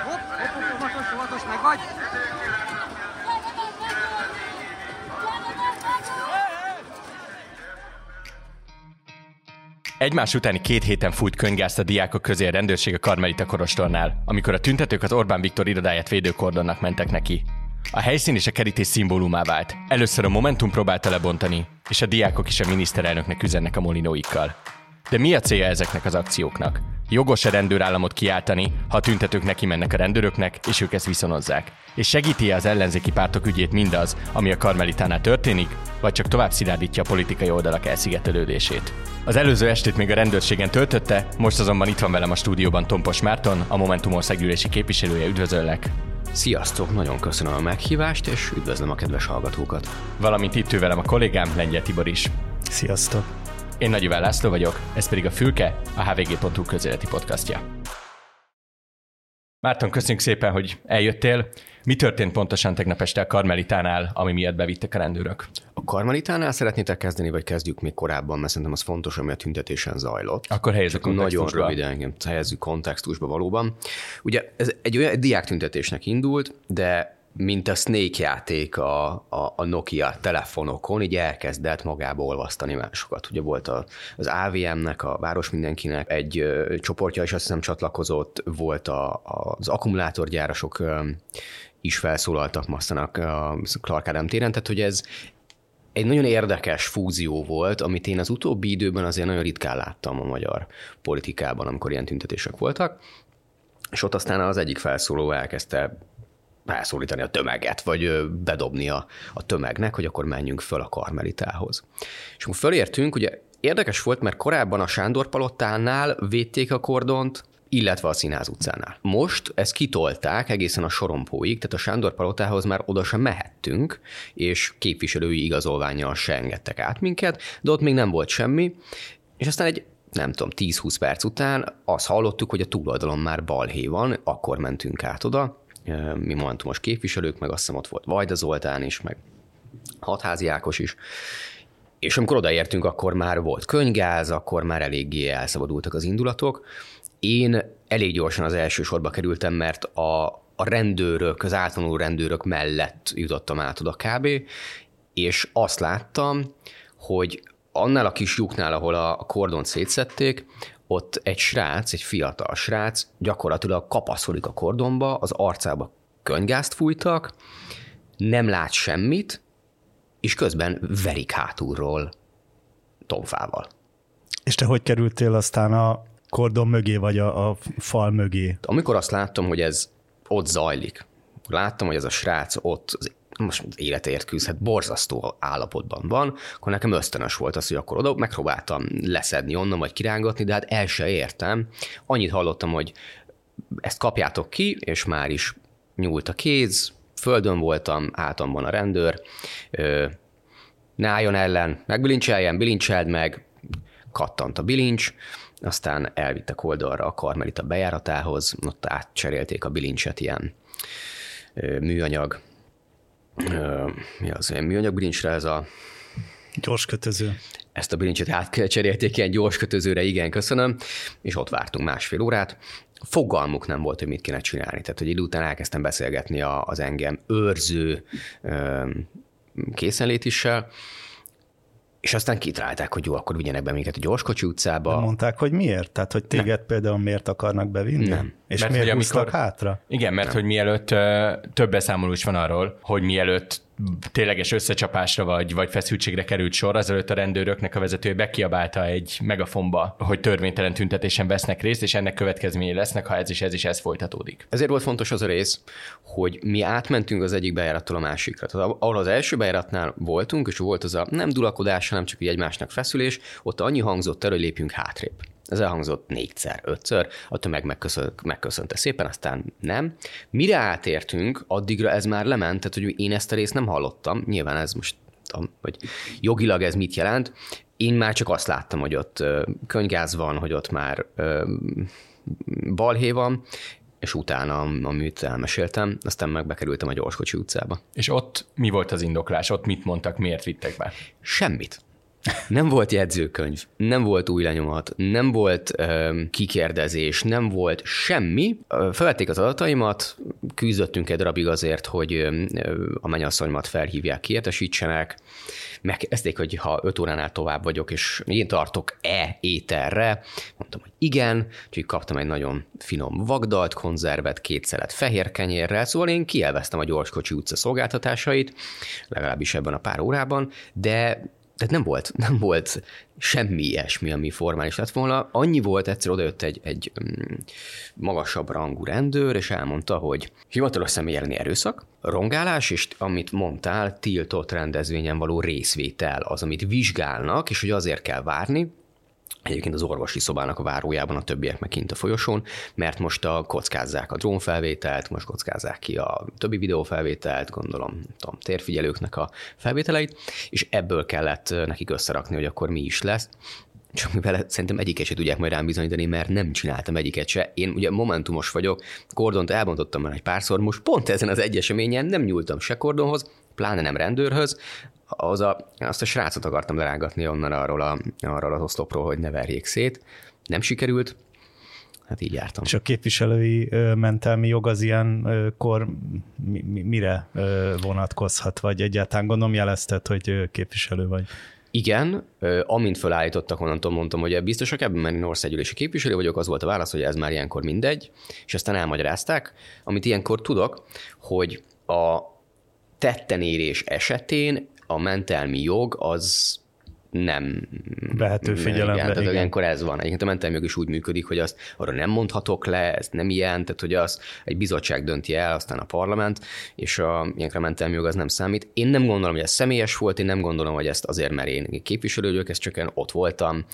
Hopp, hopp, óvatos, óvatos, meg vagy! Egymás utáni két héten fújt könygázt a diákok közé a rendőrség a Karmelita Korostornál, amikor a tüntetők az Orbán Viktor irodáját védőkordonnak mentek neki. A helyszín és a kerítés szimbólumá vált. Először a Momentum próbálta lebontani, és a diákok is a miniszterelnöknek üzennek a molinóikkal. De mi a célja ezeknek az akcióknak? Jogos a rendőrállamot kiáltani, ha a tüntetők neki mennek a rendőröknek, és ők ezt viszonozzák. És segíti az ellenzéki pártok ügyét mindaz, ami a Karmelitánál történik, vagy csak tovább szilárdítja a politikai oldalak elszigetelődését. Az előző estét még a rendőrségen töltötte, most azonban itt van velem a stúdióban Tompos Márton, a Momentum országgyűlési képviselője, üdvözöllek! Sziasztok, nagyon köszönöm a meghívást, és üdvözlöm a kedves hallgatókat. Valamint itt ő velem a kollégám, Lengyel Tibor is. Sziasztok! Én Nagy Iván László vagyok, ez pedig a Fülke, a hvg.hu közéleti podcastja. Márton, köszönjük szépen, hogy eljöttél. Mi történt pontosan tegnap este a Karmelitánál, ami miatt bevittek a rendőrök? A Karmelitánál szeretnétek kezdeni, vagy kezdjük még korábban, mert szerintem az fontos, ami a tüntetésen zajlott. Akkor helyezzük Nagyon röviden helyezzük kontextusba valóban. Ugye ez egy olyan diák tüntetésnek indult, de mint a Snake játék a, a, a Nokia telefonokon, így elkezdett magába olvasztani másokat. Ugye volt a, az AVM-nek, a Város Mindenkinek egy ö, csoportja is azt hiszem csatlakozott, volt a, a, az akkumulátorgyárasok ö, is felszólaltak Masszanak a Clark Ádám téren, tehát hogy ez egy nagyon érdekes fúzió volt, amit én az utóbbi időben azért nagyon ritkán láttam a magyar politikában, amikor ilyen tüntetések voltak, és ott aztán az egyik felszóló elkezdte felszólítani a tömeget, vagy bedobni a, a tömegnek, hogy akkor menjünk föl a karmelitához. És akkor fölértünk, ugye érdekes volt, mert korábban a Sándor palotánál védték a kordont, illetve a Színház utcánál. Most ezt kitolták egészen a sorompóig, tehát a Sándor palotához már oda sem mehettünk, és képviselői igazolványjal se engedtek át minket, de ott még nem volt semmi, és aztán egy nem tudom, 10-20 perc után azt hallottuk, hogy a túloldalon már balhé van, akkor mentünk át oda, mi momentumos képviselők, meg azt hiszem ott volt Vajda Zoltán is, meg Hatházi Ákos is, és amikor odaértünk, akkor már volt könygáz, akkor már eléggé elszabadultak az indulatok. Én elég gyorsan az első sorba kerültem, mert a, a rendőrök, az átvonuló rendőrök mellett jutottam át oda kb. És azt láttam, hogy annál a kis lyuknál, ahol a kordont szétszették, ott egy srác, egy fiatal srác gyakorlatilag kapaszkodik a kordonba, az arcába könygázt fújtak, nem lát semmit, és közben verik hátulról tomfával. És te hogy kerültél aztán a kordon mögé, vagy a, a fal mögé? Amikor azt láttam, hogy ez ott zajlik, láttam, hogy ez a srác ott az most életért küzdhet, borzasztó állapotban van, akkor nekem ösztönös volt az, hogy akkor oda megpróbáltam leszedni onnan, vagy kirángatni, de hát el se értem. Annyit hallottam, hogy ezt kapjátok ki, és már is nyúlt a kéz, földön voltam, hátamban a rendőr, ne álljon ellen, megbilincseljen, bilincseld meg, kattant a bilincs, aztán elvittek oldalra a Karmelita bejáratához, ott átcserélték a bilincset ilyen műanyag mi az, műanyag bilincsre ez a... Gyors kötöző. Ezt a bilincset átcserélték ilyen gyors kötözőre, igen, köszönöm, és ott vártunk másfél órát. Fogalmuk nem volt, hogy mit kéne csinálni. Tehát, hogy idő után elkezdtem beszélgetni az engem őrző készenlétissel, és aztán kitalálták, hogy jó, akkor vigyenek be minket a Gyorskocsi utcába. Nem mondták, hogy miért? Tehát, hogy téged nem. például miért akarnak bevinni? Nem. És mert miért amikor... hátra? Igen, mert nem. hogy mielőtt több beszámoló is van arról, hogy mielőtt tényleges összecsapásra vagy, vagy feszültségre került sor, azelőtt a rendőröknek a vezetője bekiabálta egy megafonba, hogy törvénytelen tüntetésen vesznek részt, és ennek következményei lesznek, ha ez is ez is ez folytatódik. Ezért volt fontos az a rész, hogy mi átmentünk az egyik bejárattól a másikra. Tehát ahol az első bejáratnál voltunk, és volt az a nem dulakodás, hanem csak egy egymásnak feszülés, ott annyi hangzott el, hogy lépjünk hátrébb. Ez elhangzott négyszer, ötször, a tömeg megköszönt, megköszönte szépen, aztán nem. Mire átértünk, addigra ez már lement, tehát hogy én ezt a részt nem hallottam, nyilván ez most, vagy jogilag ez mit jelent, én már csak azt láttam, hogy ott könygáz van, hogy ott már balhé van, és utána, amit elmeséltem, aztán meg bekerültem a Gyorskocsi utcába. És ott mi volt az indoklás? Ott mit mondtak, miért vittek be? Semmit. Nem volt jegyzőkönyv, nem volt új lenyomat, nem volt ö, kikérdezés, nem volt semmi. Felvették az adataimat, küzdöttünk egy darabig azért, hogy ö, a mennyasszonymat felhívják, kiértesítsenek. Megkezdték, hogy ha öt óránál tovább vagyok, és én tartok-e ételre, mondtam, hogy igen, úgyhogy kaptam egy nagyon finom vagdalt konzervet, két szelet fehér kenyérrel, szóval én kielveztem a gyorskocsi utca szolgáltatásait, legalábbis ebben a pár órában, de tehát nem volt, nem volt semmi ilyesmi, ami formális lett volna. Annyi volt, egyszer odajött egy, egy um, magasabb rangú rendőr, és elmondta, hogy hivatalos személy elleni erőszak, rongálás, és amit mondtál, tiltott rendezvényen való részvétel az, amit vizsgálnak, és hogy azért kell várni, Egyébként az orvosi szobának a várójában, a többiek meg kint a folyosón, mert most a kockázzák a drónfelvételt, most kockázzák ki a többi videófelvételt, gondolom, tudom, térfigyelőknek a felvételeit, és ebből kellett nekik összerakni, hogy akkor mi is lesz. Csak mivel szerintem egyiket se tudják majd rám bizonyítani, mert nem csináltam egyiket se. Én ugye momentumos vagyok, kordont elbontottam már egy párszor, most pont ezen az egy eseményen nem nyúltam se kordonhoz, pláne nem rendőrhöz, az a, azt a srácot akartam lerágatni onnan arról, a, arról az oszlopról, hogy ne verjék szét. Nem sikerült, hát így jártam. És a képviselői ö, mentelmi jog az ilyenkor mi, mi, mire ö, vonatkozhat, vagy egyáltalán gondolom jelezted, hogy képviselő vagy? Igen, amint felállítottak, onnantól mondtam, hogy biztosak ebben, mert én országgyűlési képviselő vagyok, az volt a válasz, hogy ez már ilyenkor mindegy, és aztán elmagyarázták, amit ilyenkor tudok, hogy a tettenérés esetén a mentelmi jog az nem vehető figyelembe. Igen, tehát ilyenkor ez van. Egyébként a mentelmi jog is úgy működik, hogy azt arra nem mondhatok le, ez nem ilyen, tehát hogy az egy bizottság dönti el, aztán a parlament, és a, ilyenkor a mentelmi jog az nem számít. Én nem gondolom, hogy ez személyes volt, én nem gondolom, hogy ezt azért, mert én képviselő vagyok, ez csak én ott voltam,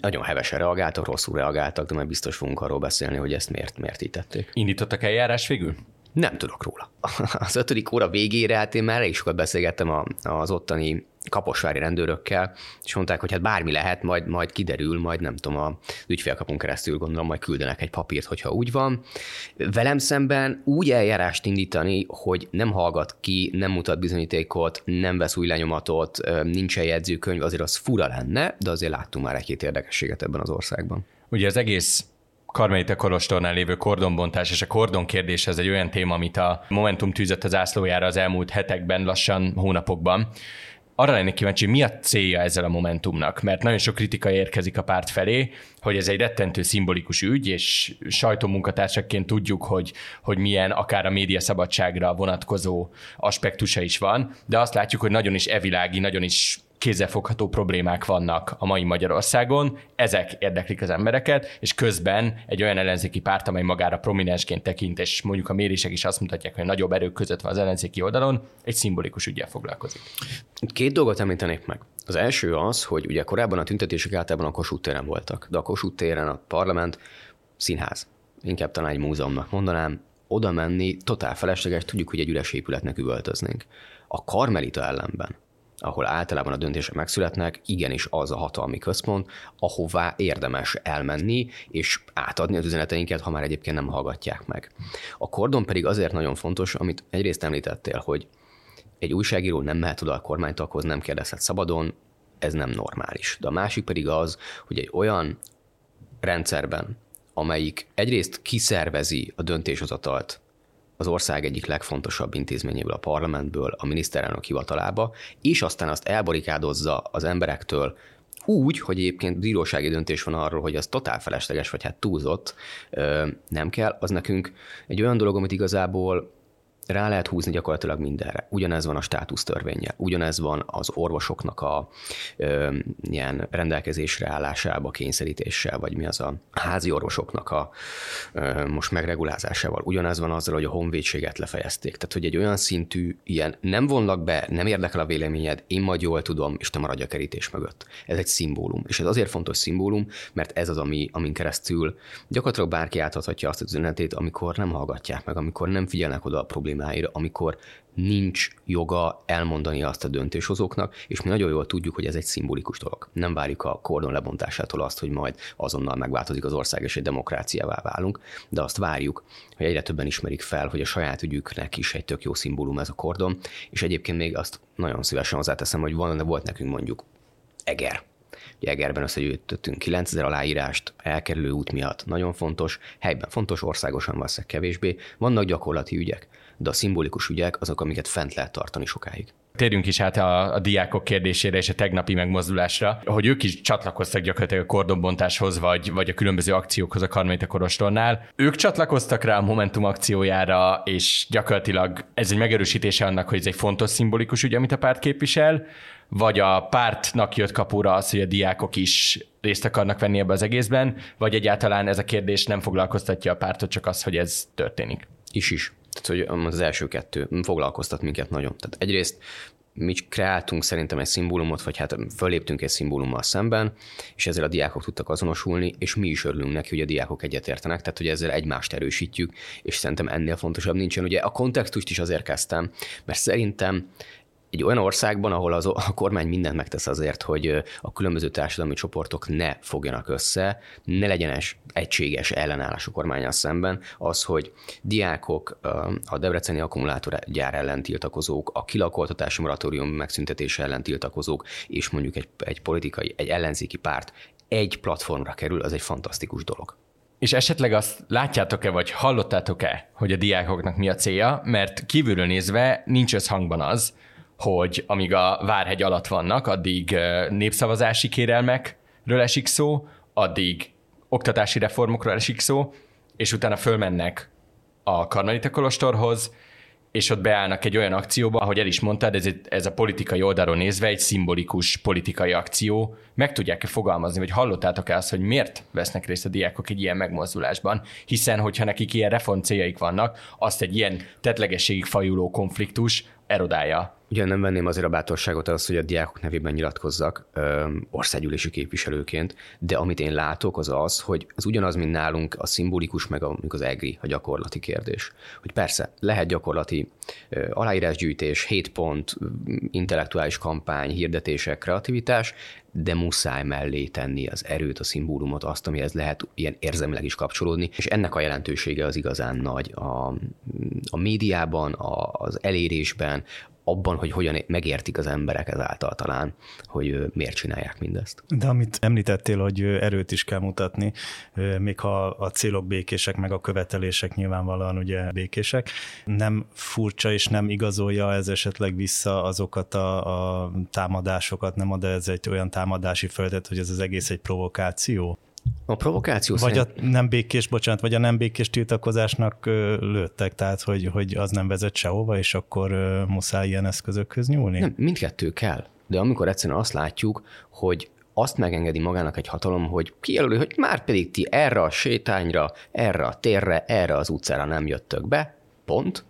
nagyon hevesen reagáltak, rosszul reagáltak, de majd biztos fogunk arról beszélni, hogy ezt miért, miért így tették. Indítottak eljárás végül? Nem tudok róla. Az ötödik óra végére, hát én már elég sokat beszélgettem a, az ottani kaposvári rendőrökkel, és mondták, hogy hát bármi lehet, majd, majd kiderül, majd nem tudom, a ügyfélkapunk keresztül gondolom, majd küldenek egy papírt, hogyha úgy van. Velem szemben úgy eljárást indítani, hogy nem hallgat ki, nem mutat bizonyítékot, nem vesz új lenyomatot, nincsen jegyzőkönyv, azért az fura lenne, de azért láttunk már egy-két érdekességet ebben az országban. Ugye az egész Karmelita Kolostornál lévő kordonbontás és a kordon kérdés ez egy olyan téma, amit a Momentum tűzött az ászlójára az elmúlt hetekben, lassan hónapokban. Arra lennék kíváncsi, mi a célja ezzel a Momentumnak? Mert nagyon sok kritika érkezik a párt felé, hogy ez egy rettentő szimbolikus ügy, és sajtómunkatársaként tudjuk, hogy, hogy milyen akár a média szabadságra vonatkozó aspektusa is van, de azt látjuk, hogy nagyon is evilági, nagyon is kézzelfogható problémák vannak a mai Magyarországon, ezek érdeklik az embereket, és közben egy olyan ellenzéki párt, amely magára prominensként tekint, és mondjuk a mérések is azt mutatják, hogy nagyobb erők között van az ellenzéki oldalon, egy szimbolikus ügyel foglalkozik. Két dolgot említenék meg. Az első az, hogy ugye korábban a tüntetések általában a Kossuth téren voltak, de a Kossuth téren a parlament színház, inkább talán egy múzeumnak mondanám, oda menni totál felesleges, tudjuk, hogy egy üres épületnek üvöltöznénk. A Karmelita ellenben ahol általában a döntések megszületnek, igenis az a hatalmi központ, ahová érdemes elmenni, és átadni az üzeneteinket, ha már egyébként nem hallgatják meg. A kordon pedig azért nagyon fontos, amit egyrészt említettél, hogy egy újságíró nem mehet oda a kormánytaghoz, nem kérdezhet szabadon, ez nem normális. De a másik pedig az, hogy egy olyan rendszerben, amelyik egyrészt kiszervezi a döntéshozatalt az ország egyik legfontosabb intézményéből, a parlamentből, a miniszterelnök hivatalába, és aztán azt elbarikádozza az emberektől, úgy, hogy egyébként bírósági döntés van arról, hogy az totál felesleges, vagy hát túlzott, nem kell, az nekünk egy olyan dolog, amit igazából rá lehet húzni gyakorlatilag mindenre. Ugyanez van a státusztörvénye, ugyanez van az orvosoknak a ö, ilyen rendelkezésre állásába, kényszerítéssel, vagy mi az a házi orvosoknak a ö, most megregulázásával. Ugyanez van azzal, hogy a honvédséget lefejezték. Tehát, hogy egy olyan szintű ilyen nem vonlak be, nem érdekel a véleményed, én majd jól tudom, és te maradj a kerítés mögött. Ez egy szimbólum. És ez azért fontos szimbólum, mert ez az, ami, amin keresztül gyakorlatilag bárki átadhatja azt az üzenetét, amikor nem hallgatják meg, amikor nem figyelnek oda a problémára problémáira, amikor nincs joga elmondani azt a döntéshozóknak, és mi nagyon jól tudjuk, hogy ez egy szimbolikus dolog. Nem várjuk a kordon lebontásától azt, hogy majd azonnal megváltozik az ország, és egy demokráciává válunk, de azt várjuk, hogy egyre többen ismerik fel, hogy a saját ügyüknek is egy tök jó szimbólum ez a kordon, és egyébként még azt nagyon szívesen hozzáteszem, hogy van, volt nekünk mondjuk Eger. Ugye Egerben összegyűjtöttünk 9000 aláírást, elkerülő út miatt nagyon fontos, helyben fontos, országosan valószínűleg kevésbé. Vannak gyakorlati ügyek, de a szimbolikus ügyek azok, amiket fent lehet tartani sokáig. Térjünk is át a, a diákok kérdésére és a tegnapi megmozdulásra, hogy ők is csatlakoztak gyakorlatilag a kordonbontáshoz, vagy, vagy a különböző akciókhoz a Karmelita Korostornál. Ők csatlakoztak rá a Momentum akciójára, és gyakorlatilag ez egy megerősítése annak, hogy ez egy fontos szimbolikus ügy, amit a párt képvisel, vagy a pártnak jött kapura az, hogy a diákok is részt akarnak venni ebbe az egészben, vagy egyáltalán ez a kérdés nem foglalkoztatja a pártot, csak az, hogy ez történik. Is is. Tehát, hogy az első kettő foglalkoztat minket nagyon. Tehát egyrészt mi kreáltunk szerintem egy szimbólumot, vagy hát föléptünk egy szimbólummal szemben, és ezzel a diákok tudtak azonosulni, és mi is örülünk neki, hogy a diákok egyetértenek, tehát hogy ezzel egymást erősítjük, és szerintem ennél fontosabb nincsen. Ugye a kontextust is azért kezdtem, mert szerintem egy olyan országban, ahol az, a kormány mindent megtesz azért, hogy a különböző társadalmi csoportok ne fogjanak össze, ne legyenes egységes ellenállás a kormányal szemben, az, hogy diákok, a debreceni akkumulátorgyár ellen tiltakozók, a kilakoltatási moratórium megszüntetése ellen tiltakozók, és mondjuk egy, egy politikai, egy ellenzéki párt egy platformra kerül, az egy fantasztikus dolog. És esetleg azt látjátok-e, vagy hallottátok-e, hogy a diákoknak mi a célja, mert kívülről nézve nincs összhangban az, hogy amíg a Várhegy alatt vannak, addig népszavazási kérelmekről esik szó, addig oktatási reformokról esik szó, és utána fölmennek a Karmelita Kolostorhoz, és ott beállnak egy olyan akcióba, ahogy el is mondtad, ez, ez a politikai oldalról nézve egy szimbolikus politikai akció. Meg tudják-e fogalmazni, vagy hallottátok-e azt, hogy miért vesznek részt a diákok egy ilyen megmozdulásban? Hiszen, hogyha nekik ilyen reform céljaik vannak, azt egy ilyen tetlegességig fajuló konfliktus erodálja Ugye nem venném azért a bátorságot az, hogy a diákok nevében nyilatkozzak ö, országgyűlési képviselőként, de amit én látok az az, hogy az ugyanaz, mint nálunk a szimbolikus, meg a, az EGRI, a gyakorlati kérdés. Hogy persze, lehet gyakorlati ö, aláírásgyűjtés, 7 pont, intellektuális kampány, hirdetések, kreativitás, de muszáj mellé tenni az erőt, a szimbólumot, azt, amihez lehet ilyen érzelmileg is kapcsolódni, és ennek a jelentősége az igazán nagy a, a médiában, a, az elérésben, abban, hogy hogyan megértik az emberek ezáltal talán, hogy miért csinálják mindezt. De amit említettél, hogy erőt is kell mutatni, még ha a célok békések, meg a követelések nyilvánvalóan ugye békések, nem furcsa és nem igazolja ez esetleg vissza azokat a, a támadásokat, nem ad ez egy olyan támadási földet, hogy ez az egész egy provokáció? A provokáció Vagy szerint... a nem békés, bocsánat, vagy a nem békés tiltakozásnak lőttek, tehát hogy, hogy az nem vezet sehova, és akkor muszáj ilyen eszközökhöz nyúlni? Nem, mindkettő kell. De amikor egyszerűen azt látjuk, hogy azt megengedi magának egy hatalom, hogy kijelöli, hogy már pedig ti erre a sétányra, erre a térre, erre az utcára nem jöttök be, pont,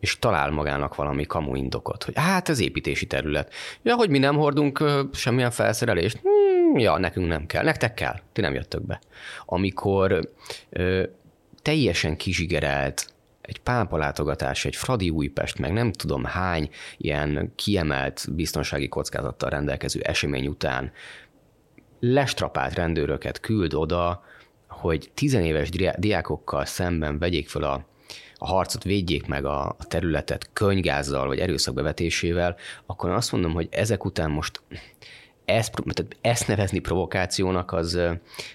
és talál magának valami kamu indokot, hogy hát ez építési terület. Ja, hogy mi nem hordunk semmilyen felszerelést, ja, nekünk nem kell, nektek kell, ti nem jöttök be. Amikor ö, teljesen kizsigerelt egy pápalátogatás, egy Fradi Újpest, meg nem tudom hány ilyen kiemelt biztonsági kockázattal rendelkező esemény után lestrapált rendőröket küld oda, hogy tizenéves diákokkal szemben vegyék fel a, a harcot, védjék meg a, a területet könygázzal vagy erőszak bevetésével, akkor azt mondom, hogy ezek után most ezt, tehát ezt nevezni provokációnak, az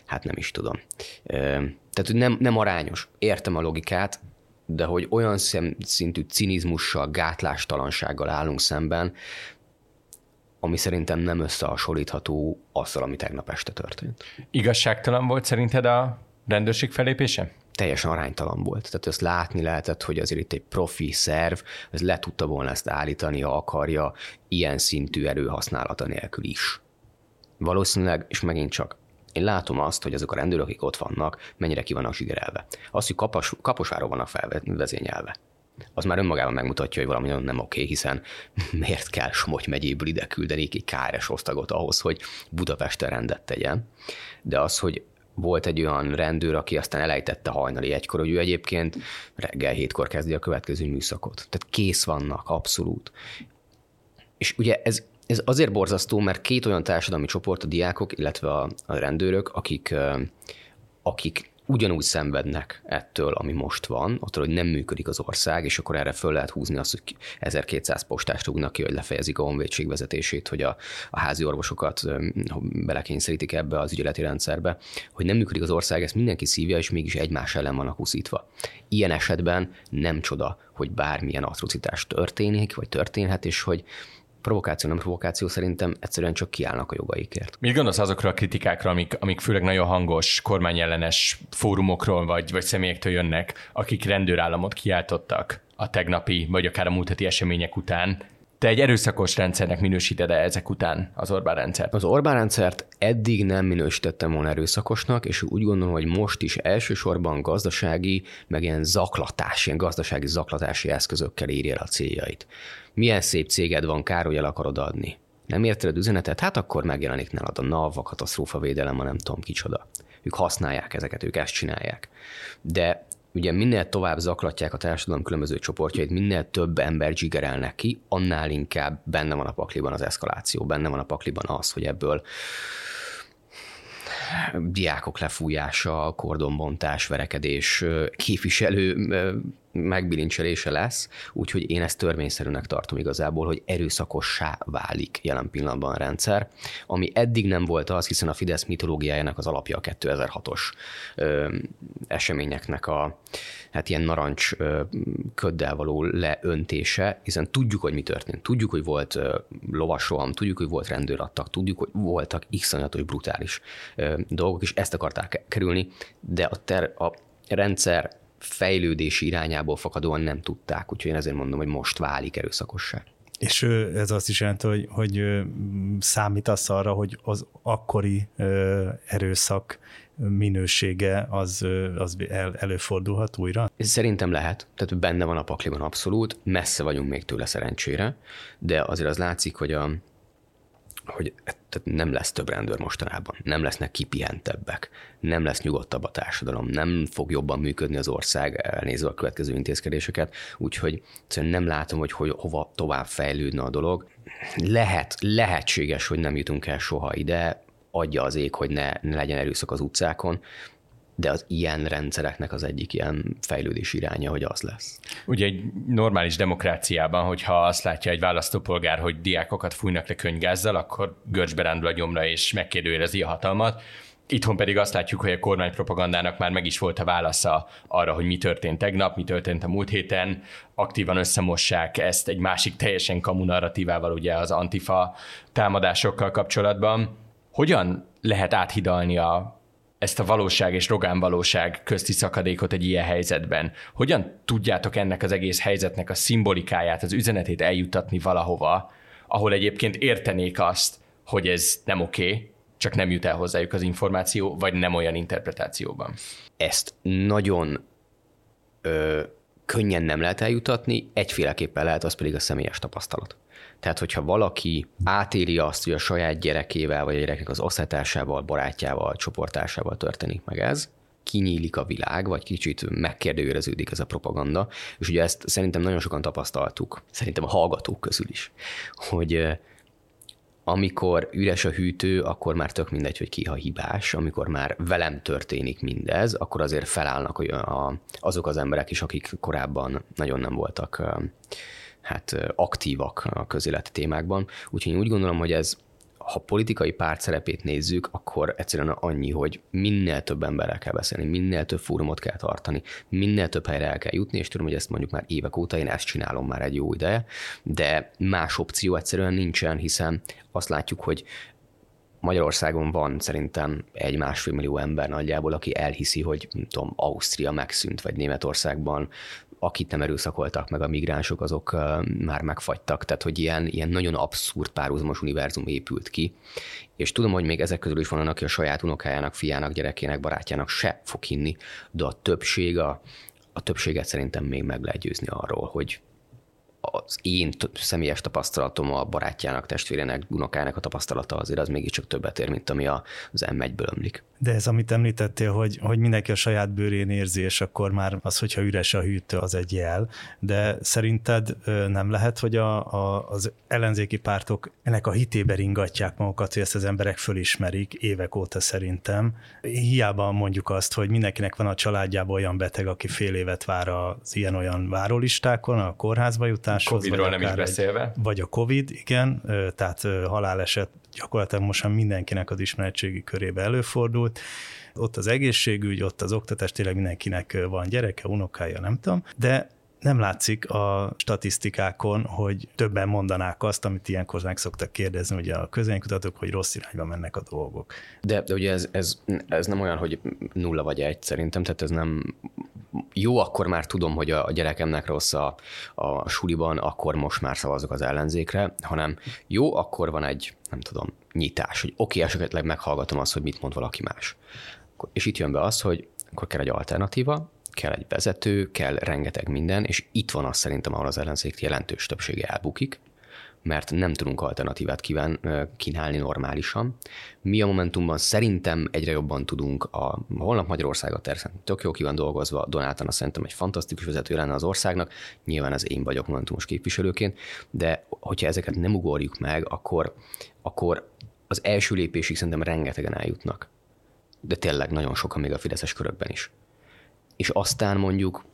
hát nem is tudom. Tehát, hogy nem, nem arányos. Értem a logikát, de hogy olyan szintű cinizmussal, gátlástalansággal állunk szemben, ami szerintem nem összehasonlítható azzal, ami tegnap este történt. Igazságtalan volt szerinted a rendőrség felépése? Teljesen aránytalan volt. Tehát ezt látni lehetett, hogy azért itt egy profi szerv, ez le tudta volna ezt állítani, ha akarja, ilyen szintű erőhasználata nélkül is. Valószínűleg, és megint csak én látom azt, hogy azok a rendőrök, akik ott vannak, mennyire ki vannak zsigerelve. Azt, hogy kapas, kaposváról vannak felvezényelve. Az már önmagában megmutatja, hogy valami nagyon nem oké, hiszen miért kell Somogy megyéből ide küldeni egy KRS osztagot ahhoz, hogy Budapesten rendet tegyen. De az, hogy volt egy olyan rendőr, aki aztán elejtette hajnali egykor, hogy ő egyébként reggel hétkor kezdi a következő műszakot. Tehát kész vannak, abszolút. És ugye ez, ez azért borzasztó, mert két olyan társadalmi csoport, a diákok, illetve a, a rendőrök, akik, akik ugyanúgy szenvednek ettől, ami most van, attól, hogy nem működik az ország, és akkor erre föl lehet húzni azt, hogy 1200 postást rúgnak ki, hogy lefejezik a honvédség vezetését, hogy a, a házi orvosokat belekényszerítik ebbe az ügyeleti rendszerbe, hogy nem működik az ország, ezt mindenki szívja, és mégis egymás ellen vannak huszítva. Ilyen esetben nem csoda, hogy bármilyen atrocitás történik, vagy történhet, és hogy provokáció, nem provokáció, szerintem egyszerűen csak kiállnak a jogaikért. Mit gondolsz azokról a kritikákra, amik, amik főleg nagyon hangos kormányellenes fórumokról vagy, vagy személyektől jönnek, akik rendőrállamot kiáltottak a tegnapi, vagy akár a múlt heti események után, te egy erőszakos rendszernek minősíted-e ezek után az Orbán rendszert? Az Orbán rendszert eddig nem minősítettem volna erőszakosnak, és úgy gondolom, hogy most is elsősorban gazdasági, meg ilyen zaklatás, ilyen gazdasági zaklatási eszközökkel érje el a céljait. Milyen szép céged van, Károly el akarod adni. Nem érted üzenetet? Hát akkor megjelenik nálad a NAV, a katasztrófavédelem, a nem tudom kicsoda. Ők használják ezeket, ők ezt csinálják. De ugye minél tovább zaklatják a társadalom különböző csoportjait, minél több ember zsigerelnek ki, annál inkább benne van a pakliban az eszkaláció, benne van a pakliban az, hogy ebből diákok lefújása, kordonbontás, verekedés, képviselő megbilincselése lesz, úgyhogy én ezt törvényszerűnek tartom igazából, hogy erőszakossá válik jelen pillanatban a rendszer, ami eddig nem volt az, hiszen a Fidesz mitológiájának az alapja a 2006-os ö, eseményeknek a hát ilyen narancs ö, köddel való leöntése, hiszen tudjuk, hogy mi történt. Tudjuk, hogy volt ö, lovasroham, tudjuk, hogy volt rendőrattak, tudjuk, hogy voltak iszonyatos brutális ö, dolgok, és ezt akarták kerülni, de a, ter, a rendszer fejlődési irányából fakadóan nem tudták, úgyhogy én ezért mondom, hogy most válik erőszakossá. És ez azt is jelenti, hogy, hogy számítasz arra, hogy az akkori erőszak minősége az, az el, előfordulhat újra? Szerintem lehet, tehát benne van a pakliban abszolút, messze vagyunk még tőle szerencsére, de azért az látszik, hogy a, hogy tehát nem lesz több rendőr mostanában, nem lesznek kipihentebbek, nem lesz nyugodtabb a társadalom, nem fog jobban működni az ország elnézve a következő intézkedéseket, úgyhogy nem látom, hogy, hogy hova tovább fejlődne a dolog. Lehet, lehetséges, hogy nem jutunk el soha ide, adja az ég, hogy ne, ne legyen erőszak az utcákon, de az ilyen rendszereknek az egyik ilyen fejlődés iránya, hogy az lesz. Ugye egy normális demokráciában, hogyha azt látja egy választópolgár, hogy diákokat fújnak le könygázzal, akkor görcsbe rándul a gyomra és megkérdőjelezi a hatalmat. Itthon pedig azt látjuk, hogy a kormánypropagandának már meg is volt a válasza arra, hogy mi történt tegnap, mi történt a múlt héten. Aktívan összemossák ezt egy másik teljesen kamu narratívával, ugye az antifa támadásokkal kapcsolatban. Hogyan lehet áthidalni a ezt a valóság és Rogán valóság közti szakadékot egy ilyen helyzetben? Hogyan tudjátok ennek az egész helyzetnek a szimbolikáját, az üzenetét eljutatni valahova, ahol egyébként értenék azt, hogy ez nem oké, okay, csak nem jut el hozzájuk az információ, vagy nem olyan interpretációban? Ezt nagyon ö, könnyen nem lehet eljutatni, egyféleképpen lehet, az pedig a személyes tapasztalat. Tehát, hogyha valaki átéli azt, hogy a saját gyerekével, vagy a gyereknek az osztálytársával, barátjával, csoportásával történik meg ez, kinyílik a világ, vagy kicsit megkérdőjeleződik ez a propaganda, és ugye ezt szerintem nagyon sokan tapasztaltuk, szerintem a hallgatók közül is, hogy amikor üres a hűtő, akkor már tök mindegy, hogy ki a hibás, amikor már velem történik mindez, akkor azért felállnak azok az emberek is, akik korábban nagyon nem voltak hát aktívak a közéleti témákban. Úgyhogy én úgy gondolom, hogy ez ha politikai párt szerepét nézzük, akkor egyszerűen annyi, hogy minél több emberrel kell beszélni, minél több fórumot kell tartani, minél több helyre el kell jutni, és tudom, hogy ezt mondjuk már évek óta én ezt csinálom már egy jó ideje, de más opció egyszerűen nincsen, hiszen azt látjuk, hogy Magyarországon van szerintem egy másfél millió ember nagyjából, aki elhiszi, hogy nem tudom, Ausztria megszűnt, vagy Németországban akit nem erőszakoltak meg a migránsok, azok már megfagytak, tehát hogy ilyen, ilyen nagyon abszurd párhuzamos univerzum épült ki, és tudom, hogy még ezek közül is van, aki a saját unokájának, fiának, gyerekének, barátjának se fog hinni, de a többség, a, a többséget szerintem még meg lehet győzni arról, hogy az én személyes tapasztalatom, a barátjának, testvérének, unokának a tapasztalata azért az mégiscsak többet ér, mint ami az M1-ből ömlik. De ez, amit említettél, hogy, hogy mindenki a saját bőrén érzi, és akkor már az, hogyha üres a hűtő, az egy jel. De szerinted nem lehet, hogy a, a, az ellenzéki pártok ennek a hitébe ringatják magukat, hogy ezt az emberek fölismerik évek óta szerintem. Hiába mondjuk azt, hogy mindenkinek van a családjában olyan beteg, aki fél évet vár az ilyen-olyan várólistákon, a kórházba jutáshoz. Covid-ról nem is beszélve. Egy, vagy a Covid, igen, tehát haláleset gyakorlatilag most már mindenkinek az ismeretségi körébe előfordult. Ott az egészségügy, ott az oktatás, tényleg mindenkinek van gyereke, unokája, nem tudom, de nem látszik a statisztikákon, hogy többen mondanák azt, amit ilyenkor meg szoktak kérdezni, ugye a közénykutatók, hogy rossz irányba mennek a dolgok. De, de ugye ez, ez, ez nem olyan, hogy nulla vagy egy szerintem, tehát ez nem jó, akkor már tudom, hogy a gyerekemnek rossz a, a suliban, akkor most már szavazok az ellenzékre, hanem jó, akkor van egy, nem tudom, nyitás, hogy oké, esetleg meghallgatom azt, hogy mit mond valaki más. És itt jön be az, hogy akkor kell egy alternatíva, kell egy vezető, kell rengeteg minden, és itt van az szerintem, ahol az ellenzék jelentős többsége elbukik, mert nem tudunk alternatívát kíván, kínálni normálisan. Mi a Momentumban szerintem egyre jobban tudunk, a holnap Magyarországot természetesen tök jó ki van dolgozva, Donátana szerintem egy fantasztikus vezető lenne az országnak, nyilván az én vagyok Momentumos képviselőként, de hogyha ezeket nem ugorjuk meg, akkor, akkor az első lépésig szerintem rengetegen eljutnak. De tényleg nagyon sokan még a fideszes körökben is és aztán mondjuk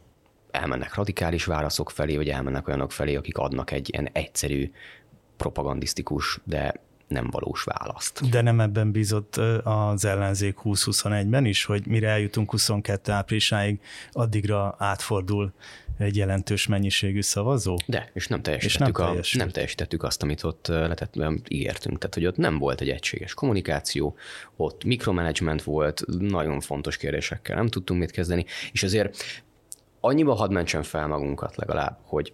elmennek radikális válaszok felé, vagy elmennek olyanok felé, akik adnak egy ilyen egyszerű, propagandisztikus, de nem valós választ. De nem ebben bízott az ellenzék 2021-ben is, hogy mire eljutunk 22 áprilisáig, addigra átfordul egy jelentős mennyiségű szavazó? De, és nem teljesítettük, és nem, a, nem teljesítettük azt, amit ott letett, ígértünk. Tehát, hogy ott nem volt egy egységes kommunikáció, ott mikromanagement volt, nagyon fontos kérdésekkel nem tudtunk mit kezdeni, és azért annyiba hadd mentsen fel magunkat legalább, hogy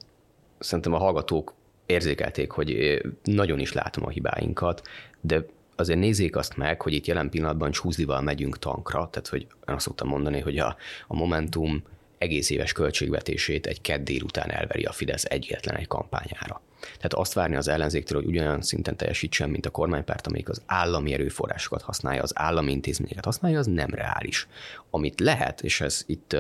szerintem a hallgatók érzékelték, hogy nagyon is látom a hibáinkat, de azért nézzék azt meg, hogy itt jelen pillanatban csúzlival megyünk tankra, tehát hogy én azt szoktam mondani, hogy a, a Momentum egész éves költségvetését egy kedd délután elveri a Fidesz egyetlen egy kampányára. Tehát azt várni az ellenzéktől, hogy ugyanolyan szinten teljesítsen, mint a kormánypárt, amelyik az állami erőforrásokat használja, az állami intézményeket használja, az nem reális. Amit lehet, és ez itt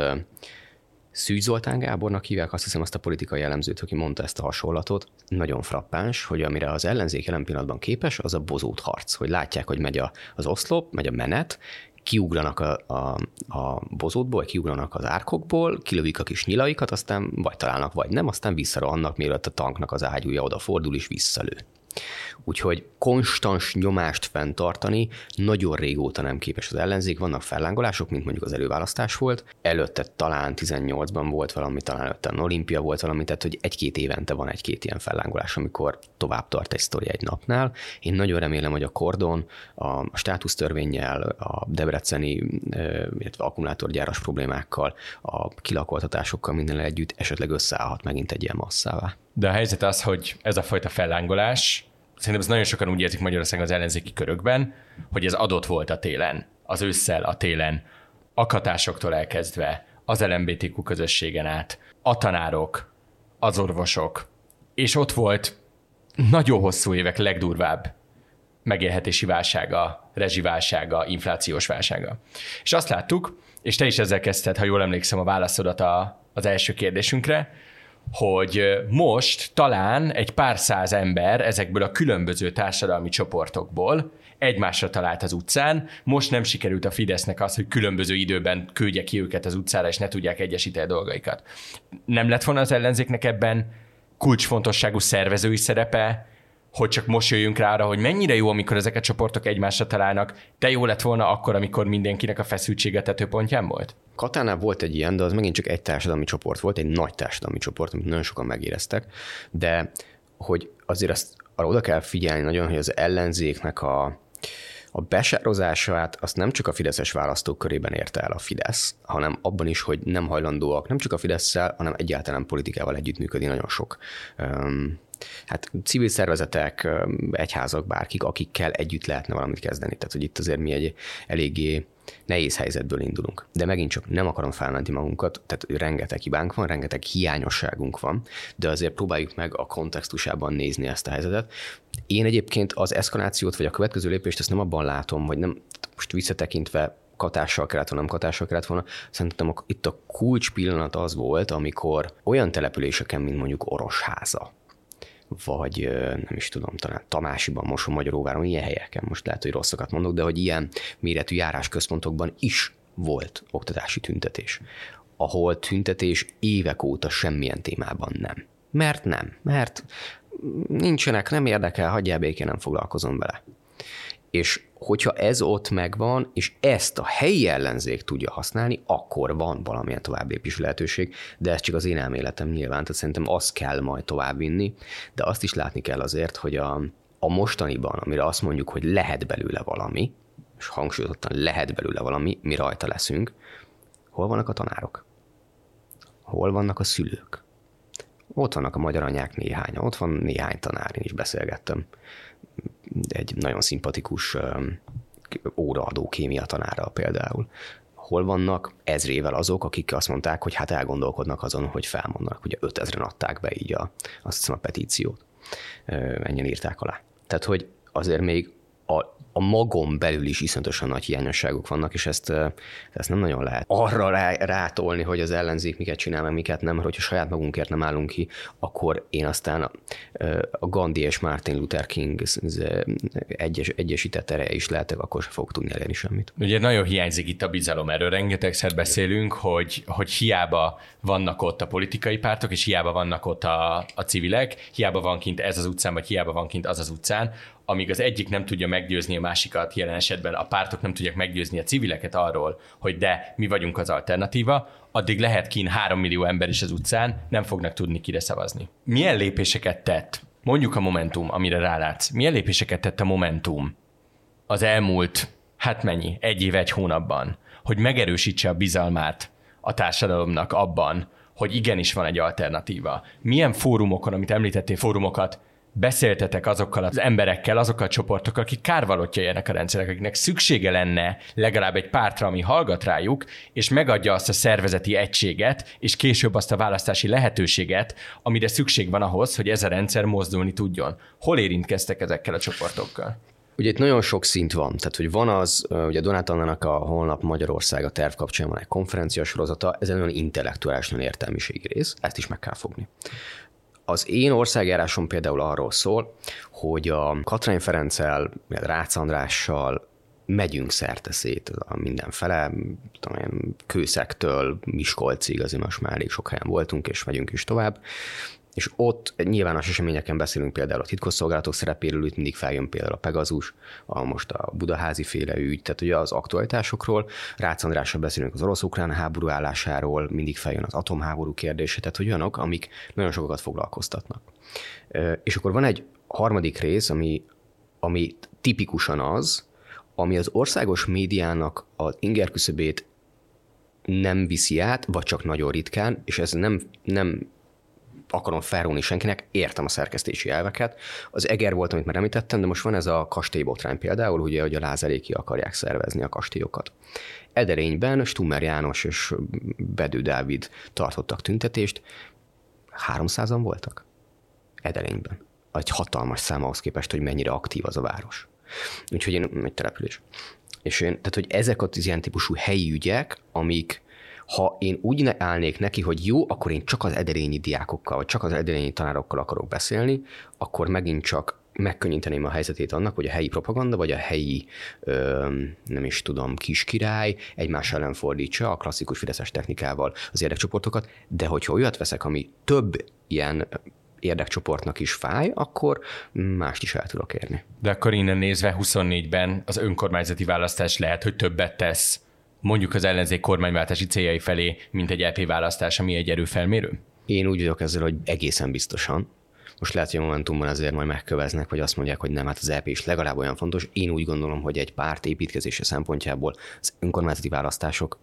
Szűz Zoltán Gábornak hívják, azt hiszem azt a politikai jellemzőt, aki mondta ezt a hasonlatot. Nagyon frappáns, hogy amire az ellenzék jelen pillanatban képes, az a bozót harc, hogy látják, hogy megy a, az oszlop, megy a menet, kiugranak a, a, a bozótból, kiugranak az árkokból, kilövik a kis nyilaikat, aztán vagy találnak, vagy nem, aztán visszarohannak, mielőtt a tanknak az ágyúja odafordul és visszalő. Úgyhogy konstans nyomást fenntartani nagyon régóta nem képes az ellenzék. Vannak fellángolások, mint mondjuk az előválasztás volt. Előtte talán 18-ban volt valami, talán előtte olimpia volt valami, tehát hogy egy-két évente van egy-két ilyen fellángolás, amikor tovább tart egy sztori egy napnál. Én nagyon remélem, hogy a kordon, a státusztörvényel, a debreceni, illetve akkumulátorgyáras problémákkal, a kilakoltatásokkal minden együtt esetleg összeállhat megint egy ilyen masszává. De a helyzet az, hogy ez a fajta fellángolás, szerintem ez nagyon sokan úgy érzik Magyarországon az ellenzéki körökben, hogy ez adott volt a télen, az ősszel, a télen, akatásoktól elkezdve, az LMBTQ közösségen át, a tanárok, az orvosok, és ott volt nagyon hosszú évek legdurvább megélhetési válsága, rezsiválsága, inflációs válsága. És azt láttuk, és te is ezzel kezdted, ha jól emlékszem a válaszodat a, az első kérdésünkre, hogy most talán egy pár száz ember ezekből a különböző társadalmi csoportokból egymásra talált az utcán. Most nem sikerült a Fidesznek az, hogy különböző időben küldje ki őket az utcára, és ne tudják egyesíteni a dolgaikat. Nem lett volna az ellenzéknek ebben kulcsfontosságú szervezői szerepe, hogy csak most jöjjünk rá arra, hogy mennyire jó, amikor ezek a csoportok egymásra találnak, de jó lett volna akkor, amikor mindenkinek a feszültsége tetőpontján volt? Katánál volt egy ilyen, de az megint csak egy társadalmi csoport volt, egy nagy társadalmi csoport, amit nagyon sokan megéreztek, de hogy azért azt arra oda kell figyelni nagyon, hogy az ellenzéknek a, a besározását azt nem csak a fideszes választók körében érte el a Fidesz, hanem abban is, hogy nem hajlandóak nem csak a fidesz hanem egyáltalán politikával együttműködni nagyon sok um, hát civil szervezetek, egyházak, bárkik, akikkel együtt lehetne valamit kezdeni. Tehát, hogy itt azért mi egy eléggé nehéz helyzetből indulunk. De megint csak nem akarom felmenti magunkat, tehát rengeteg hibánk van, rengeteg hiányosságunk van, de azért próbáljuk meg a kontextusában nézni ezt a helyzetet. Én egyébként az eszkalációt, vagy a következő lépést ezt nem abban látom, hogy nem most visszatekintve katással kellett volna, nem katással kellett volna. Szerintem itt a kulcs pillanat az volt, amikor olyan településeken, mint mondjuk Orosháza, vagy nem is tudom, talán Tamásiban, Moson, Magyaróváron, ilyen helyeken, most lehet, hogy rosszakat mondok, de hogy ilyen méretű járásközpontokban is volt oktatási tüntetés, ahol tüntetés évek óta semmilyen témában nem. Mert nem, mert nincsenek, nem érdekel, hagyjál békén, nem foglalkozom vele. És hogyha ez ott megvan, és ezt a helyi ellenzék tudja használni, akkor van valamilyen továbblépés lehetőség, de ez csak az én elméletem nyilván, tehát szerintem azt kell majd továbbvinni, de azt is látni kell azért, hogy a, a mostaniban, amire azt mondjuk, hogy lehet belőle valami, és hangsúlyozottan lehet belőle valami, mi rajta leszünk, hol vannak a tanárok? Hol vannak a szülők? Ott vannak a magyar anyák néhány, ott van néhány tanár, én is beszélgettem egy nagyon szimpatikus óraadó kémia tanára például. Hol vannak ezrével azok, akik azt mondták, hogy hát elgondolkodnak azon, hogy felmondanak. Ugye 5000-en adták be így a, azt hiszem a petíciót. Ennyien írták alá. Tehát, hogy azért még a a magon belül is iszonyatosan nagy hiányosságok vannak, és ezt, ezt nem nagyon lehet arra rá, rátolni, hogy az ellenzék miket csinál, meg miket nem, mert hogyha saját magunkért nem állunk ki, akkor én aztán a, a Gandhi és Martin Luther King egyes, egyesített ereje is lehetek, akkor sem fog tudni elérni semmit. Ugye nagyon hiányzik itt a bizalom, erről rengetegszer beszélünk, hogy, hogy hiába vannak ott a politikai pártok, és hiába vannak ott a, a civilek, hiába van kint ez az utcán, vagy hiába van kint az az utcán, amíg az egyik nem tudja meggyőzni a másikat, jelen esetben a pártok nem tudják meggyőzni a civileket arról, hogy de mi vagyunk az alternatíva, addig lehet kín három millió ember is az utcán, nem fognak tudni kire szavazni. Milyen lépéseket tett, mondjuk a Momentum, amire rálátsz, milyen lépéseket tett a Momentum az elmúlt, hát mennyi, egy év, egy hónapban, hogy megerősítse a bizalmát a társadalomnak abban, hogy igenis van egy alternatíva. Milyen fórumokon, amit említettél, fórumokat beszéltetek azokkal az emberekkel, azokkal a csoportokkal, akik kárvalotjai ennek a rendszerek, akiknek szüksége lenne legalább egy pártra, ami hallgat rájuk, és megadja azt a szervezeti egységet, és később azt a választási lehetőséget, amire szükség van ahhoz, hogy ez a rendszer mozdulni tudjon. Hol érintkeztek ezekkel a csoportokkal? Ugye itt nagyon sok szint van, tehát hogy van az, ugye Donát Annának a holnap Magyarország a terv kapcsán van egy konferencia sorozata, ez egy nagyon intellektuális, nagyon értelmiségi rész, ezt is meg kell fogni. Az én országjárásom például arról szól, hogy a Katrány Ferenccel, Rácz Andrással megyünk szerte szét mindenfele, tudom Kőszektől Miskolcig, azért most már elég sok helyen voltunk, és megyünk is tovább és ott nyilvános eseményeken beszélünk például a titkosszolgálatok szerepéről, itt mindig feljön például a Pegazus, a most a budaházi féle ügy, tehát ugye az aktualitásokról, Rácz Andrással beszélünk az orosz-ukrán háború állásáról, mindig feljön az atomháború kérdése, tehát hogy olyanok, amik nagyon sokat foglalkoztatnak. És akkor van egy harmadik rész, ami, ami tipikusan az, ami az országos médiának az ingerküszöbét nem viszi át, vagy csak nagyon ritkán, és ez nem, nem akarom felrúni senkinek, értem a szerkesztési elveket. Az Eger volt, amit már említettem, de most van ez a kastélybotrány például, ugye, hogy a Lázaréki akarják szervezni a kastélyokat. Ederényben Stummer János és Bedő Dávid tartottak tüntetést, 300-an voltak Ederényben. Egy hatalmas szám ahhoz képest, hogy mennyire aktív az a város. Úgyhogy én egy település. És én, tehát, hogy ezek az ilyen típusú helyi ügyek, amik, ha én úgy állnék neki, hogy jó, akkor én csak az ederényi diákokkal, vagy csak az ederényi tanárokkal akarok beszélni, akkor megint csak megkönnyíteném a helyzetét annak, hogy a helyi propaganda, vagy a helyi, ö, nem is tudom, kiskirály egymás ellen fordítsa a klasszikus fideszes technikával az érdekcsoportokat, de hogyha olyat veszek, ami több ilyen érdekcsoportnak is fáj, akkor mást is el tudok érni. De akkor innen nézve 24-ben az önkormányzati választás lehet, hogy többet tesz mondjuk az ellenzék kormányváltási céljai felé, mint egy EP választás, ami egy erőfelmérő? Én úgy vagyok ezzel, hogy egészen biztosan. Most lehet, hogy a Momentumban azért majd megköveznek, vagy azt mondják, hogy nem, hát az EP is legalább olyan fontos. Én úgy gondolom, hogy egy párt építkezése szempontjából az önkormányzati választások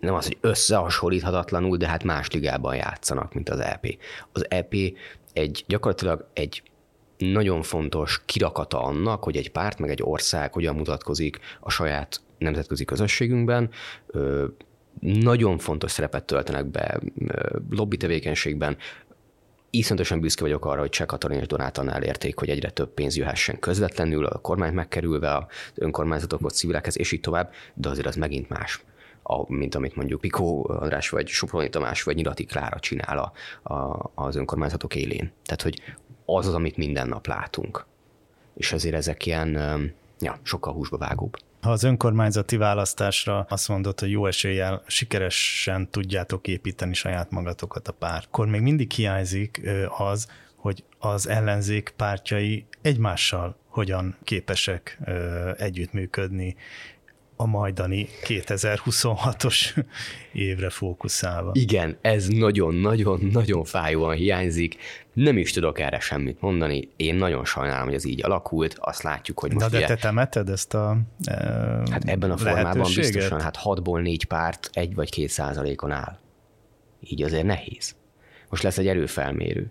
nem az, hogy összehasonlíthatatlanul, de hát más ligában játszanak, mint az EP. Az EP egy gyakorlatilag egy nagyon fontos kirakata annak, hogy egy párt meg egy ország hogyan mutatkozik a saját nemzetközi közösségünkben, nagyon fontos szerepet töltenek be lobby tevékenységben, Iszonyatosan büszke vagyok arra, hogy Cseh Katalin és Donátán elérték, hogy egyre több pénz jöhessen közvetlenül, a kormány megkerülve az önkormányzatokhoz, civilekhez, és így tovább, de azért az megint más a, mint amit mondjuk Pikó András, vagy Soproni Tamás, vagy Nyilati Klára csinál a, a, az önkormányzatok élén. Tehát, hogy az az, amit minden nap látunk. És azért ezek ilyen, ja, sokkal húsba vágóbb. Ha az önkormányzati választásra azt mondod, hogy jó eséllyel sikeresen tudjátok építeni saját magatokat a párt, akkor még mindig hiányzik az, hogy az ellenzék pártjai egymással hogyan képesek együttműködni, a majdani 2026-os évre fókuszálva. Igen, ez nagyon-nagyon-nagyon fájóan hiányzik. Nem is tudok erre semmit mondani. Én nagyon sajnálom, hogy ez így alakult. Azt látjuk, hogy most Na de te temeted ezt a e, Hát ebben a formában biztosan, hát 6-ból 4 párt egy vagy két százalékon áll. Így azért nehéz. Most lesz egy erőfelmérő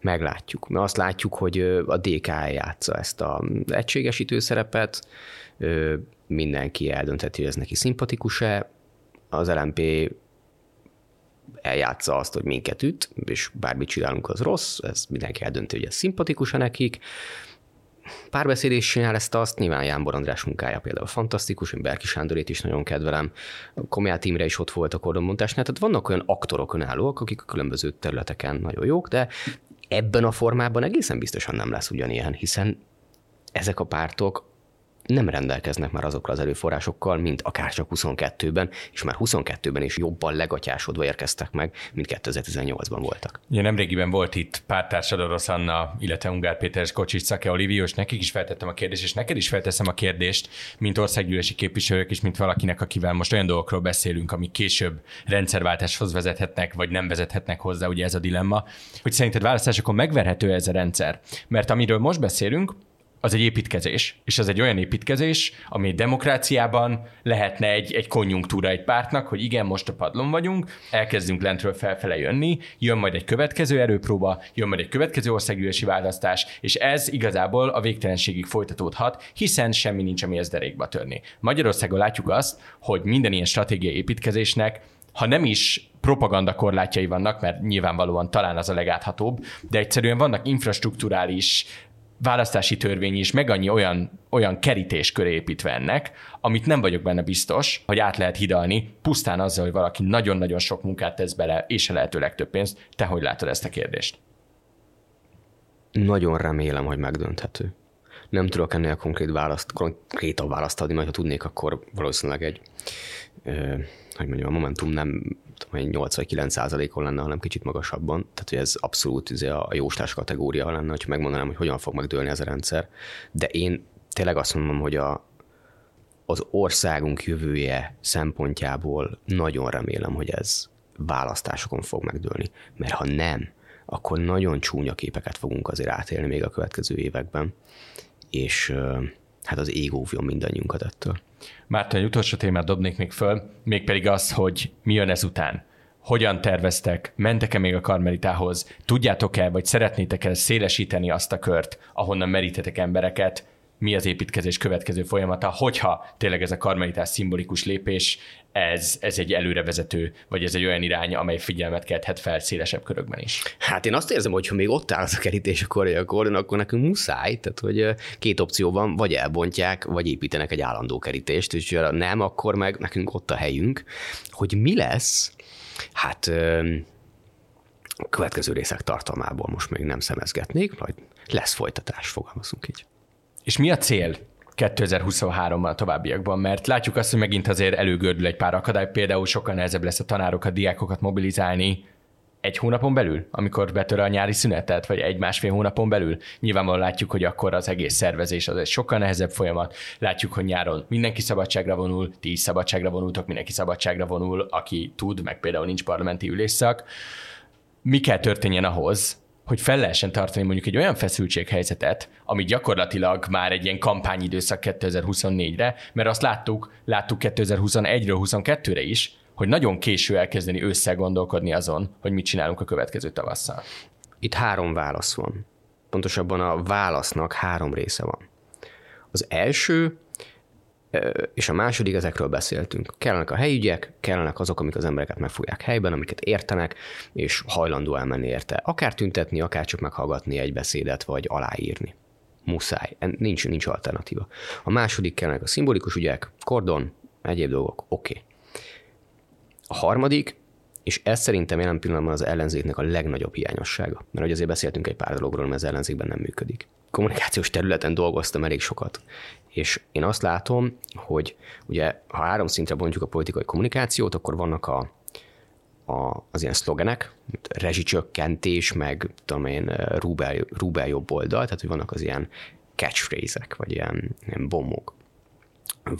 meglátjuk. Mert azt látjuk, hogy a DK játsza ezt a egységesítő szerepet, mindenki eldöntheti, hogy ez neki szimpatikus-e, az LMP eljátsza azt, hogy minket üt, és bármit csinálunk, az rossz, ez mindenki eldönti, hogy ez szimpatikus-e nekik. Párbeszéd is csinál ezt azt, nyilván Jánbor András munkája például fantasztikus, én Berki Sándorét is nagyon kedvelem, Komját Imre is ott volt a kordonbontásnál, tehát vannak olyan aktorok önállóak, akik a különböző területeken nagyon jók, de ebben a formában egészen biztosan nem lesz ugyanilyen, hiszen ezek a pártok nem rendelkeznek már azokkal az erőforrásokkal, mint akár csak 22-ben, és már 22-ben is jobban legatyásodva érkeztek meg, mint 2018-ban voltak. Ja, nemrégiben volt itt pártársad Orosz Anna, illetve Ungár Péter és Kocsis Szake Olivió, és nekik is feltettem a kérdést, és neked is felteszem a kérdést, mint országgyűlési képviselők, és mint valakinek, akivel most olyan dolgokról beszélünk, amik később rendszerváltáshoz vezethetnek, vagy nem vezethetnek hozzá, ugye ez a dilemma, hogy szerinted választásokon megverhető ez a rendszer? Mert amiről most beszélünk, az egy építkezés, és az egy olyan építkezés, ami demokráciában lehetne egy, egy konjunktúra egy pártnak, hogy igen, most a padlon vagyunk, elkezdünk lentről felfele jönni, jön majd egy következő erőpróba, jön majd egy következő országgyűlési választás, és ez igazából a végtelenségig folytatódhat, hiszen semmi nincs, ami ezt derékba törni. Magyarországon látjuk azt, hogy minden ilyen stratégiai építkezésnek ha nem is propaganda korlátjai vannak, mert nyilvánvalóan talán az a legáthatóbb, de egyszerűen vannak infrastruktúrális választási törvény is meg annyi olyan, olyan kerítés köré építve ennek, amit nem vagyok benne biztos, hogy át lehet hidalni, pusztán azzal, hogy valaki nagyon-nagyon sok munkát tesz bele, és a lehető legtöbb pénzt. Te hogy látod ezt a kérdést? Nagyon remélem, hogy megdönthető. Nem tudok ennél konkrét választ, konkrétabb választ adni, majd ha tudnék, akkor valószínűleg egy, ö, hogy mondjam, a Momentum nem tudom, 8 vagy 9 százalékon lenne, hanem kicsit magasabban. Tehát, hogy ez abszolút ez a jóstás kategória lenne, hogy megmondanám, hogy hogyan fog megdőlni ez a rendszer. De én tényleg azt mondom, hogy a, az országunk jövője szempontjából nagyon remélem, hogy ez választásokon fog megdőlni. Mert ha nem, akkor nagyon csúnya képeket fogunk azért átélni még a következő években. És hát az ég óvjon mindannyiunkat ettől. Márta, egy utolsó témát dobnék még föl, mégpedig az, hogy mi jön ezután. Hogyan terveztek? Mentek-e még a karmelitához? Tudjátok-e, vagy szeretnétek-e szélesíteni azt a kört, ahonnan merítetek embereket? Mi az építkezés következő folyamata, hogyha tényleg ez a karmelitás szimbolikus lépés, ez, ez egy előrevezető, vagy ez egy olyan irány, amely figyelmet kelthet fel szélesebb körökben is. Hát én azt érzem, hogy ha még ott áll az a kerítés a korea kordon, akkor nekünk muszáj, tehát hogy két opció van, vagy elbontják, vagy építenek egy állandó kerítést, és ha nem, akkor meg nekünk ott a helyünk. Hogy mi lesz, hát a következő részek tartalmából most még nem szemezgetnék, majd lesz folytatás, fogalmazunk így. És mi a cél 2023-ban a továbbiakban, mert látjuk azt, hogy megint azért előgördül egy pár akadály, például sokkal nehezebb lesz a tanárokat, diákokat mobilizálni egy hónapon belül, amikor betör a nyári szünetet, vagy egy-másfél hónapon belül. Nyilvánvalóan látjuk, hogy akkor az egész szervezés az egy sokkal nehezebb folyamat. Látjuk, hogy nyáron mindenki szabadságra vonul, ti is szabadságra vonultok, mindenki szabadságra vonul, aki tud, meg például nincs parlamenti ülésszak. Mi kell történjen ahhoz, hogy fel lehessen tartani mondjuk egy olyan feszültséghelyzetet, ami gyakorlatilag már egy ilyen kampányidőszak 2024-re, mert azt láttuk, láttuk 2021-ről 22-re is, hogy nagyon késő elkezdeni ősszel gondolkodni azon, hogy mit csinálunk a következő tavasszal. Itt három válasz van. Pontosabban a válasznak három része van. Az első, És a második, ezekről beszéltünk. Kellenek a helyi ügyek, kellenek azok, amik az embereket megfogják helyben, amiket értenek, és hajlandó elmenni érte. Akár tüntetni, akár csak meghallgatni egy beszédet, vagy aláírni. Muszáj. Nincs, nincs alternatíva. A második kellenek a szimbolikus ügyek, kordon, egyéb dolgok, oké. Okay. A harmadik, és ez szerintem jelen pillanatban az ellenzéknek a legnagyobb hiányossága. Mert hogy azért beszéltünk egy pár dologról, mert az ellenzékben nem működik. Kommunikációs területen dolgoztam elég sokat, és én azt látom, hogy ugye ha három szintre bontjuk a politikai kommunikációt, akkor vannak a, a, az ilyen szlogenek, mint rezsicsökkentés, meg tudom én, Rubel, Rubel jobb oldal, tehát hogy vannak az ilyen catchphrase-ek, vagy ilyen, ilyen bombok.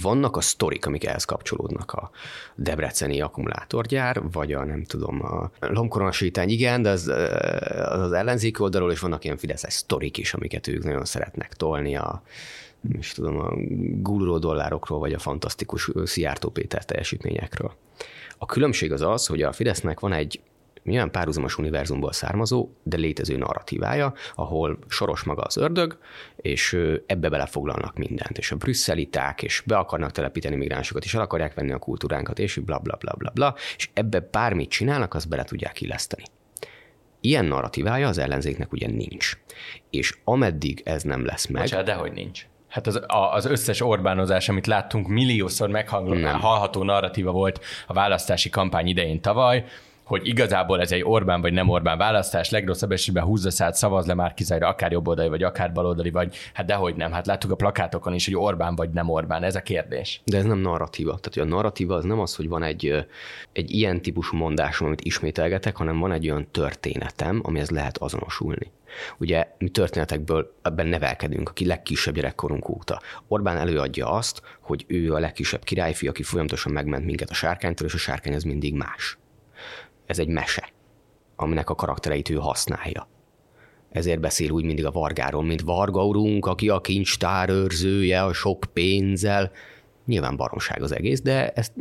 Vannak a sztorik, amik ehhez kapcsolódnak, a debreceni akkumulátorgyár, vagy a nem tudom, a lomkoronasítány, igen, de az, az, az ellenzéki oldalról is vannak ilyen fideszes sztorik is, amiket ők nagyon szeretnek tolni a, is tudom, a gulró dollárokról, vagy a fantasztikus Szijjártó Péter teljesítményekről. A különbség az az, hogy a Fidesznek van egy milyen párhuzamos univerzumból származó, de létező narratívája, ahol soros maga az ördög, és ebbe belefoglalnak mindent, és a brüsszeliták, és be akarnak telepíteni migránsokat, és el akarják venni a kultúránkat, és bla bla bla bla bla, és ebbe bármit csinálnak, azt bele tudják illeszteni. Ilyen narratívája az ellenzéknek ugye nincs. És ameddig ez nem lesz meg... Bocsánat, dehogy nincs. Hát az, az összes Orbánozás, amit láttunk, milliószor meghallható narratíva volt a választási kampány idején tavaly, hogy igazából ez egy Orbán vagy nem Orbán választás, legrosszabb esetben húzza szállt, szavaz le már kizárólag akár jobboldali, vagy akár baloldali, vagy hát dehogy nem. Hát láttuk a plakátokon is, hogy Orbán vagy nem Orbán, ez a kérdés. De ez nem narratíva. Tehát a narratíva az nem az, hogy van egy, egy ilyen típusú mondásom, amit ismételgetek, hanem van egy olyan történetem, amihez lehet azonosulni. Ugye mi történetekből ebben nevelkedünk, aki legkisebb gyerekkorunk óta. Orbán előadja azt, hogy ő a legkisebb királyfi, aki folyamatosan megment minket a sárkánytól, és a sárkány az mindig más ez egy mese, aminek a karaktereit ő használja. Ezért beszél úgy mindig a Vargáról, mint Varga urunk, aki a kincstár őrzője a sok pénzzel. Nyilván baromság az egész, de ezt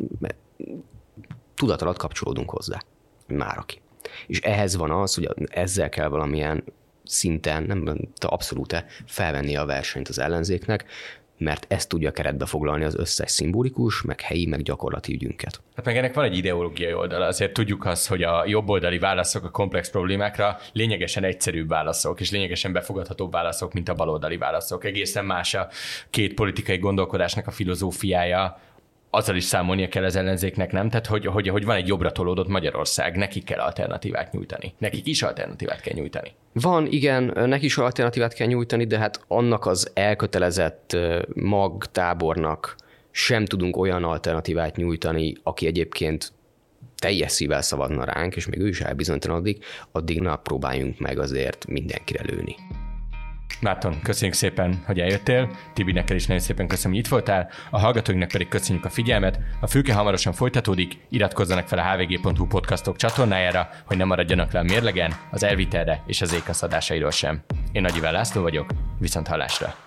tudat alatt kapcsolódunk hozzá. Már aki. És ehhez van az, hogy ezzel kell valamilyen szinten, nem abszolút felvenni a versenyt az ellenzéknek, mert ezt tudja keretbe foglalni az összes szimbolikus, meg helyi, meg gyakorlati ügyünket. Hát meg ennek van egy ideológiai oldala. Azért tudjuk azt, hogy a jobboldali válaszok a komplex problémákra lényegesen egyszerűbb válaszok, és lényegesen befogadhatóbb válaszok, mint a baloldali válaszok. Egészen más a két politikai gondolkodásnak a filozófiája, azzal is számolnia kell az ellenzéknek, nem? Tehát, hogy, hogy, hogy van egy jobbra tolódott Magyarország, nekik kell alternatívát nyújtani. Nekik is alternatívát kell nyújtani. Van, igen, neki is alternatívát kell nyújtani, de hát annak az elkötelezett magtábornak sem tudunk olyan alternatívát nyújtani, aki egyébként teljes szívvel szavazna ránk, és még ő is elbizonytalanodik, addig na próbáljunk meg azért mindenkire lőni. Márton, köszönjük szépen, hogy eljöttél. Tibi, neked is nagyon szépen köszönöm, hogy itt voltál. A hallgatóinknak pedig köszönjük a figyelmet. A fülke hamarosan folytatódik, iratkozzanak fel a hvg.hu podcastok csatornájára, hogy ne maradjanak le a mérlegen, az elvitelre és az ékaszadásairól sem. Én Nagy Iván László vagyok, viszont hallásra.